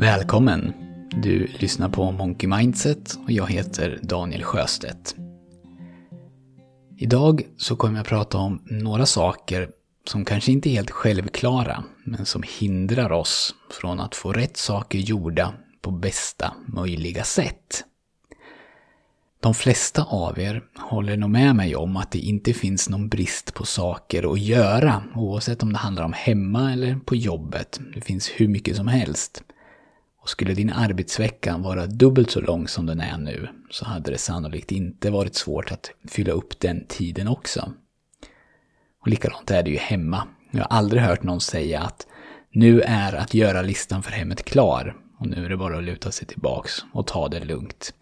Välkommen! Du lyssnar på Monkey Mindset och jag heter Daniel Sjöstedt. Idag så kommer jag prata om några saker som kanske inte är helt självklara, men som hindrar oss från att få rätt saker gjorda på bästa möjliga sätt. De flesta av er håller nog med mig om att det inte finns någon brist på saker att göra, oavsett om det handlar om hemma eller på jobbet. Det finns hur mycket som helst. Och skulle din arbetsvecka vara dubbelt så lång som den är nu så hade det sannolikt inte varit svårt att fylla upp den tiden också. Och likadant är det ju hemma. Jag har aldrig hört någon säga att nu är att göra-listan för hemmet klar och nu är det bara att luta sig tillbaks och ta det lugnt.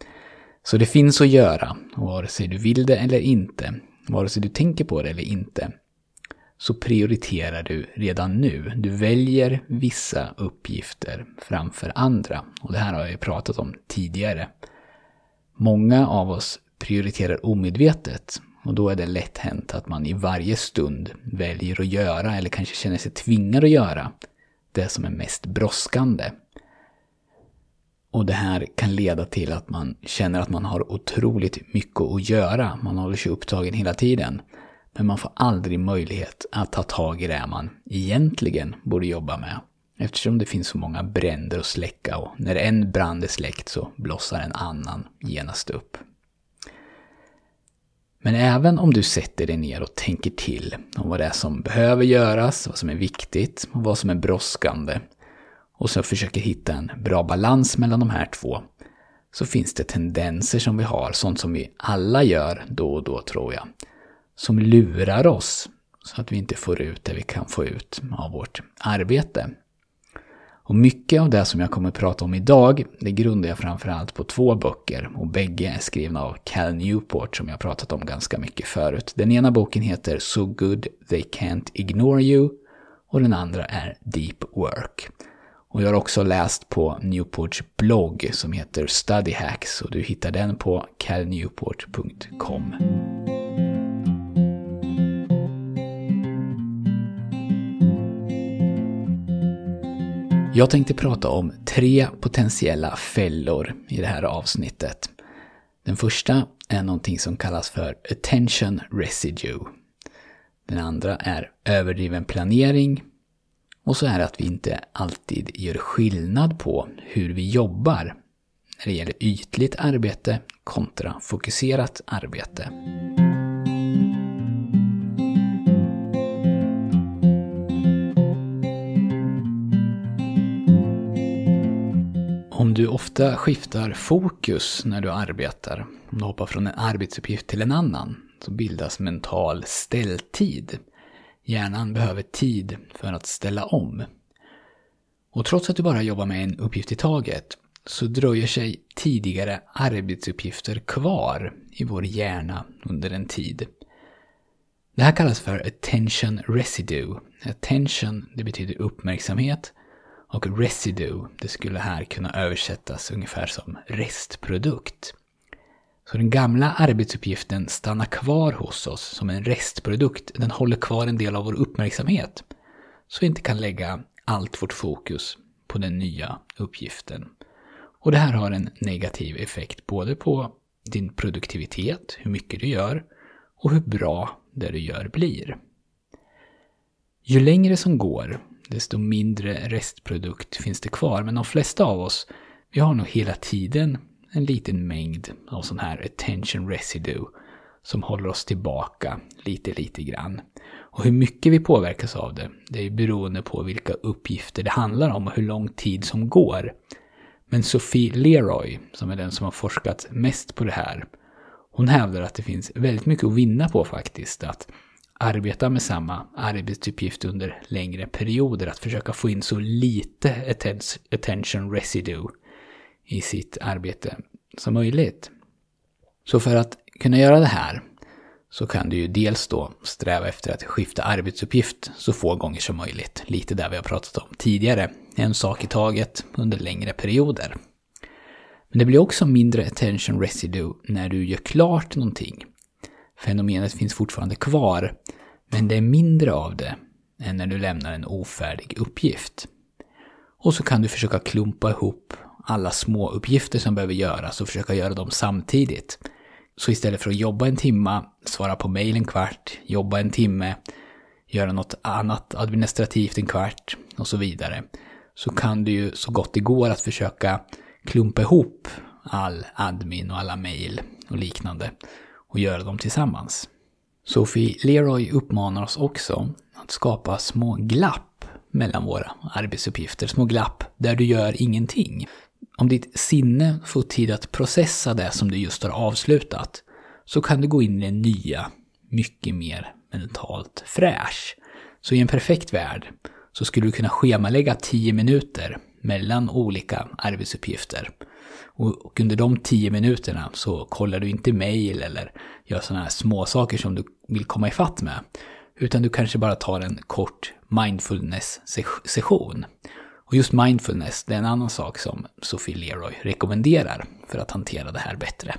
Så det finns att göra, och vare sig du vill det eller inte, vare sig du tänker på det eller inte, så prioriterar du redan nu. Du väljer vissa uppgifter framför andra. Och det här har jag ju pratat om tidigare. Många av oss prioriterar omedvetet och då är det lätt hänt att man i varje stund väljer att göra, eller kanske känner sig tvingad att göra, det som är mest brådskande. Och det här kan leda till att man känner att man har otroligt mycket att göra. Man håller sig upptagen hela tiden. Men man får aldrig möjlighet att ta tag i det man egentligen borde jobba med. Eftersom det finns så många bränder att släcka och när en brand är släckt så blossar en annan genast upp. Men även om du sätter dig ner och tänker till om vad det är som behöver göras, vad som är viktigt och vad som är brådskande och så försöker hitta en bra balans mellan de här två så finns det tendenser som vi har, sånt som vi alla gör då och då tror jag, som lurar oss så att vi inte får ut det vi kan få ut av vårt arbete. Och mycket av det som jag kommer att prata om idag, det grundar jag framförallt på två böcker och bägge är skrivna av Cal Newport som jag pratat om ganska mycket förut. Den ena boken heter So Good They Can't Ignore You och den andra är Deep Work. Och jag har också läst på Newports blogg som heter Study Hacks och du hittar den på calnewport.com. Jag tänkte prata om tre potentiella fällor i det här avsnittet. Den första är någonting som kallas för attention residue. Den andra är överdriven planering. Och så är det att vi inte alltid gör skillnad på hur vi jobbar när det gäller ytligt arbete kontra fokuserat arbete. Du ofta skiftar fokus när du arbetar, om du hoppar från en arbetsuppgift till en annan, så bildas mental ställtid. Hjärnan behöver tid för att ställa om. Och trots att du bara jobbar med en uppgift i taget, så dröjer sig tidigare arbetsuppgifter kvar i vår hjärna under en tid. Det här kallas för attention residue. Attention, det betyder uppmärksamhet och residue, det skulle här kunna översättas ungefär som restprodukt. Så den gamla arbetsuppgiften stannar kvar hos oss som en restprodukt. Den håller kvar en del av vår uppmärksamhet. Så vi inte kan lägga allt vårt fokus på den nya uppgiften. Och det här har en negativ effekt både på din produktivitet, hur mycket du gör och hur bra det du gör blir. Ju längre som går, desto mindre restprodukt finns det kvar. Men de flesta av oss, vi har nog hela tiden en liten mängd av sån här attention residue som håller oss tillbaka lite, lite grann. Och hur mycket vi påverkas av det, det är beroende på vilka uppgifter det handlar om och hur lång tid som går. Men Sophie Leroy, som är den som har forskat mest på det här, hon hävdar att det finns väldigt mycket att vinna på faktiskt. Att arbeta med samma arbetsuppgift under längre perioder. Att försöka få in så lite attention residue i sitt arbete som möjligt. Så för att kunna göra det här så kan du ju dels då sträva efter att skifta arbetsuppgift så få gånger som möjligt. Lite där vi har pratat om tidigare. En sak i taget under längre perioder. Men det blir också mindre attention residue när du gör klart någonting. Fenomenet finns fortfarande kvar, men det är mindre av det än när du lämnar en ofärdig uppgift. Och så kan du försöka klumpa ihop alla små uppgifter som behöver göras och försöka göra dem samtidigt. Så istället för att jobba en timme, svara på mail en kvart, jobba en timme, göra något annat administrativt en kvart och så vidare. Så kan du ju så gott det går att försöka klumpa ihop all admin och alla mail och liknande och göra dem tillsammans. Sophie Leroy uppmanar oss också att skapa små glapp mellan våra arbetsuppgifter. Små glapp där du gör ingenting. Om ditt sinne får tid att processa det som du just har avslutat så kan du gå in i det nya mycket mer mentalt fräsch. Så i en perfekt värld så skulle du kunna schemalägga 10 minuter mellan olika arbetsuppgifter. Och under de tio minuterna så kollar du inte mail eller gör sådana här små saker som du vill komma ifatt med. Utan du kanske bara tar en kort mindfulness-session. Och just mindfulness, det är en annan sak som Sophie Leroy rekommenderar för att hantera det här bättre.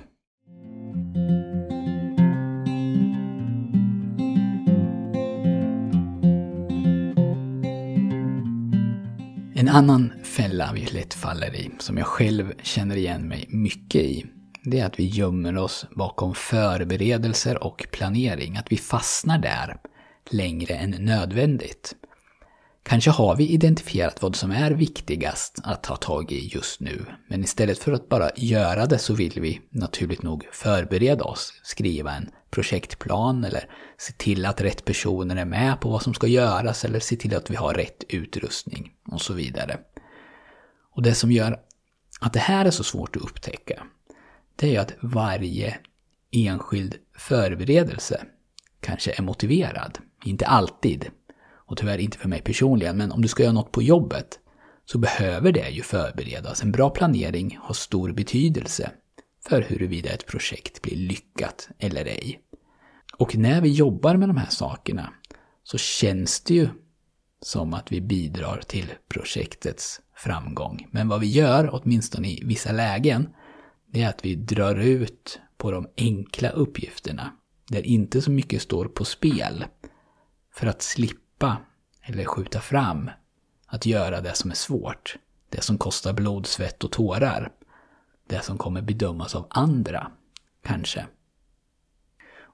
Annan fälla vi lätt faller i, som jag själv känner igen mig mycket i, det är att vi gömmer oss bakom förberedelser och planering. Att vi fastnar där längre än nödvändigt. Kanske har vi identifierat vad som är viktigast att ta tag i just nu, men istället för att bara göra det så vill vi naturligt nog förbereda oss, skriva en projektplan eller se till att rätt personer är med på vad som ska göras eller se till att vi har rätt utrustning och så vidare. Och det som gör att det här är så svårt att upptäcka, det är ju att varje enskild förberedelse kanske är motiverad. Inte alltid, och tyvärr inte för mig personligen, men om du ska göra något på jobbet så behöver det ju förberedas. En bra planering har stor betydelse för huruvida ett projekt blir lyckat eller ej. Och när vi jobbar med de här sakerna så känns det ju som att vi bidrar till projektets framgång. Men vad vi gör, åtminstone i vissa lägen, det är att vi drar ut på de enkla uppgifterna, där inte så mycket står på spel, för att slippa eller skjuta fram att göra det som är svårt, det som kostar blod, svett och tårar, det som kommer bedömas av andra, kanske.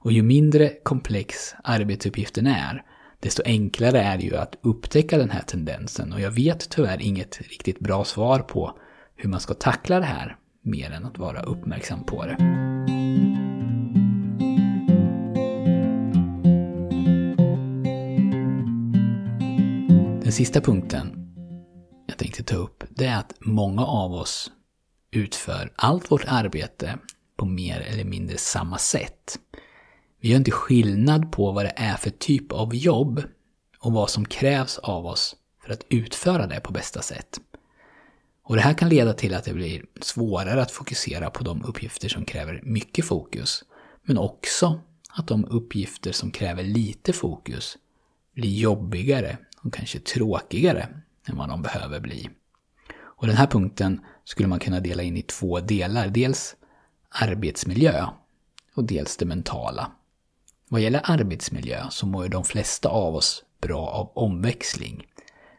Och ju mindre komplex arbetsuppgiften är, desto enklare är det ju att upptäcka den här tendensen. Och jag vet tyvärr inget riktigt bra svar på hur man ska tackla det här, mer än att vara uppmärksam på det. Den sista punkten jag tänkte ta upp, det är att många av oss utför allt vårt arbete på mer eller mindre samma sätt. Vi gör inte skillnad på vad det är för typ av jobb och vad som krävs av oss för att utföra det på bästa sätt. Och det här kan leda till att det blir svårare att fokusera på de uppgifter som kräver mycket fokus, men också att de uppgifter som kräver lite fokus blir jobbigare och kanske tråkigare än vad de behöver bli. Och den här punkten skulle man kunna dela in i två delar. Dels arbetsmiljö och dels det mentala. Vad gäller arbetsmiljö så mår ju de flesta av oss bra av omväxling.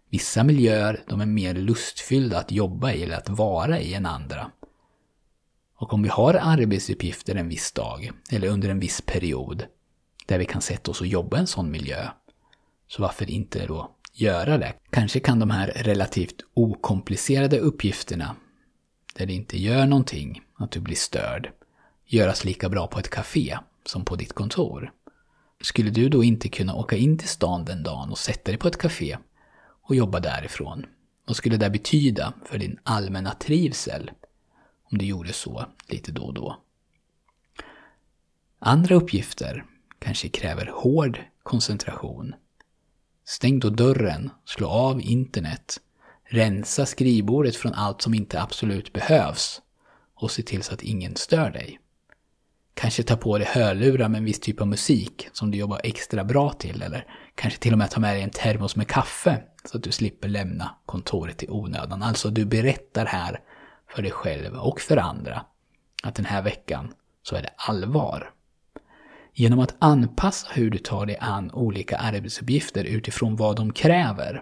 Vissa miljöer de är mer lustfyllda att jobba i eller att vara i än andra. Och om vi har arbetsuppgifter en viss dag eller under en viss period där vi kan sätta oss och jobba i en sån miljö, så varför inte då göra det? Kanske kan de här relativt okomplicerade uppgifterna, där det inte gör någonting att du blir störd, göras lika bra på ett café som på ditt kontor. Skulle du då inte kunna åka in till stan den dagen och sätta dig på ett café och jobba därifrån? Vad skulle det betyda för din allmänna trivsel om du gjorde så lite då och då? Andra uppgifter kanske kräver hård koncentration. Stäng då dörren, slå av internet, rensa skrivbordet från allt som inte absolut behövs och se till så att ingen stör dig. Kanske ta på dig hörlurar med en viss typ av musik som du jobbar extra bra till eller kanske till och med ta med dig en termos med kaffe så att du slipper lämna kontoret i onödan. Alltså du berättar här för dig själv och för andra att den här veckan så är det allvar. Genom att anpassa hur du tar dig an olika arbetsuppgifter utifrån vad de kräver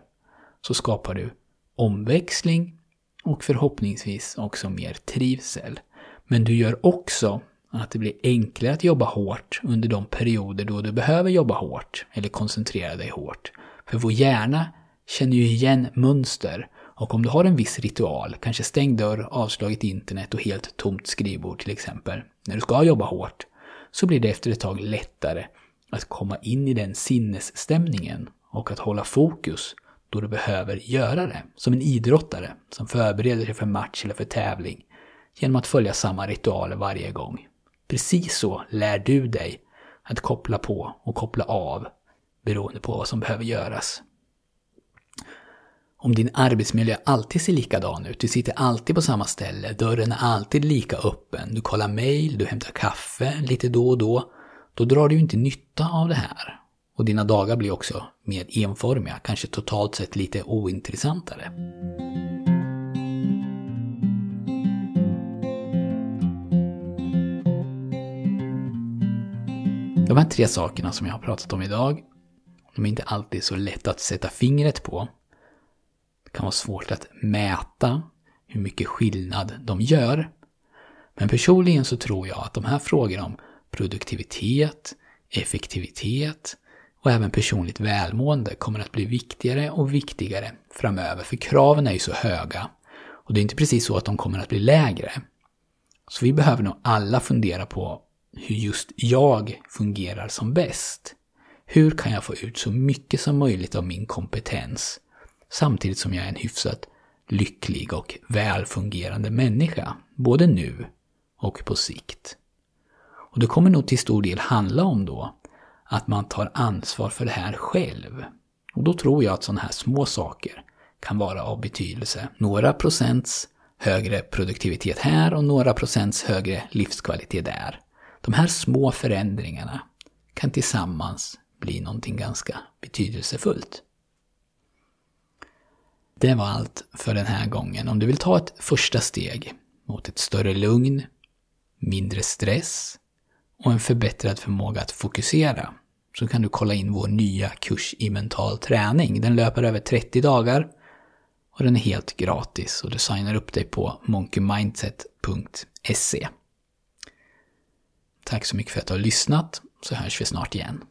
så skapar du omväxling och förhoppningsvis också mer trivsel. Men du gör också att det blir enklare att jobba hårt under de perioder då du behöver jobba hårt eller koncentrera dig hårt. För vår hjärna känner ju igen mönster och om du har en viss ritual, kanske stängd dörr, avslaget internet och helt tomt skrivbord till exempel, när du ska jobba hårt, så blir det efter ett tag lättare att komma in i den sinnesstämningen och att hålla fokus då du behöver göra det. Som en idrottare som förbereder sig för match eller för tävling genom att följa samma ritualer varje gång. Precis så lär du dig att koppla på och koppla av beroende på vad som behöver göras. Om din arbetsmiljö alltid ser likadan ut, du sitter alltid på samma ställe, dörren är alltid lika öppen, du kollar mail, du hämtar kaffe lite då och då, då drar du inte nytta av det här. Och dina dagar blir också mer enformiga, kanske totalt sett lite ointressantare. De här tre sakerna som jag har pratat om idag, de är inte alltid så lätt att sätta fingret på. Det kan vara svårt att mäta hur mycket skillnad de gör. Men personligen så tror jag att de här frågorna om produktivitet, effektivitet och även personligt välmående kommer att bli viktigare och viktigare framöver. För kraven är ju så höga och det är inte precis så att de kommer att bli lägre. Så vi behöver nog alla fundera på hur just jag fungerar som bäst. Hur kan jag få ut så mycket som möjligt av min kompetens samtidigt som jag är en hyfsat lycklig och välfungerande människa, både nu och på sikt. Och det kommer nog till stor del handla om då att man tar ansvar för det här själv. Och då tror jag att sådana här små saker kan vara av betydelse. Några procents högre produktivitet här och några procents högre livskvalitet där. De här små förändringarna kan tillsammans bli någonting ganska betydelsefullt. Det var allt för den här gången. Om du vill ta ett första steg mot ett större lugn, mindre stress och en förbättrad förmåga att fokusera så kan du kolla in vår nya kurs i mental träning. Den löper över 30 dagar och den är helt gratis och du signar upp dig på monkeymindset.se. Tack så mycket för att du har lyssnat, så hörs vi snart igen.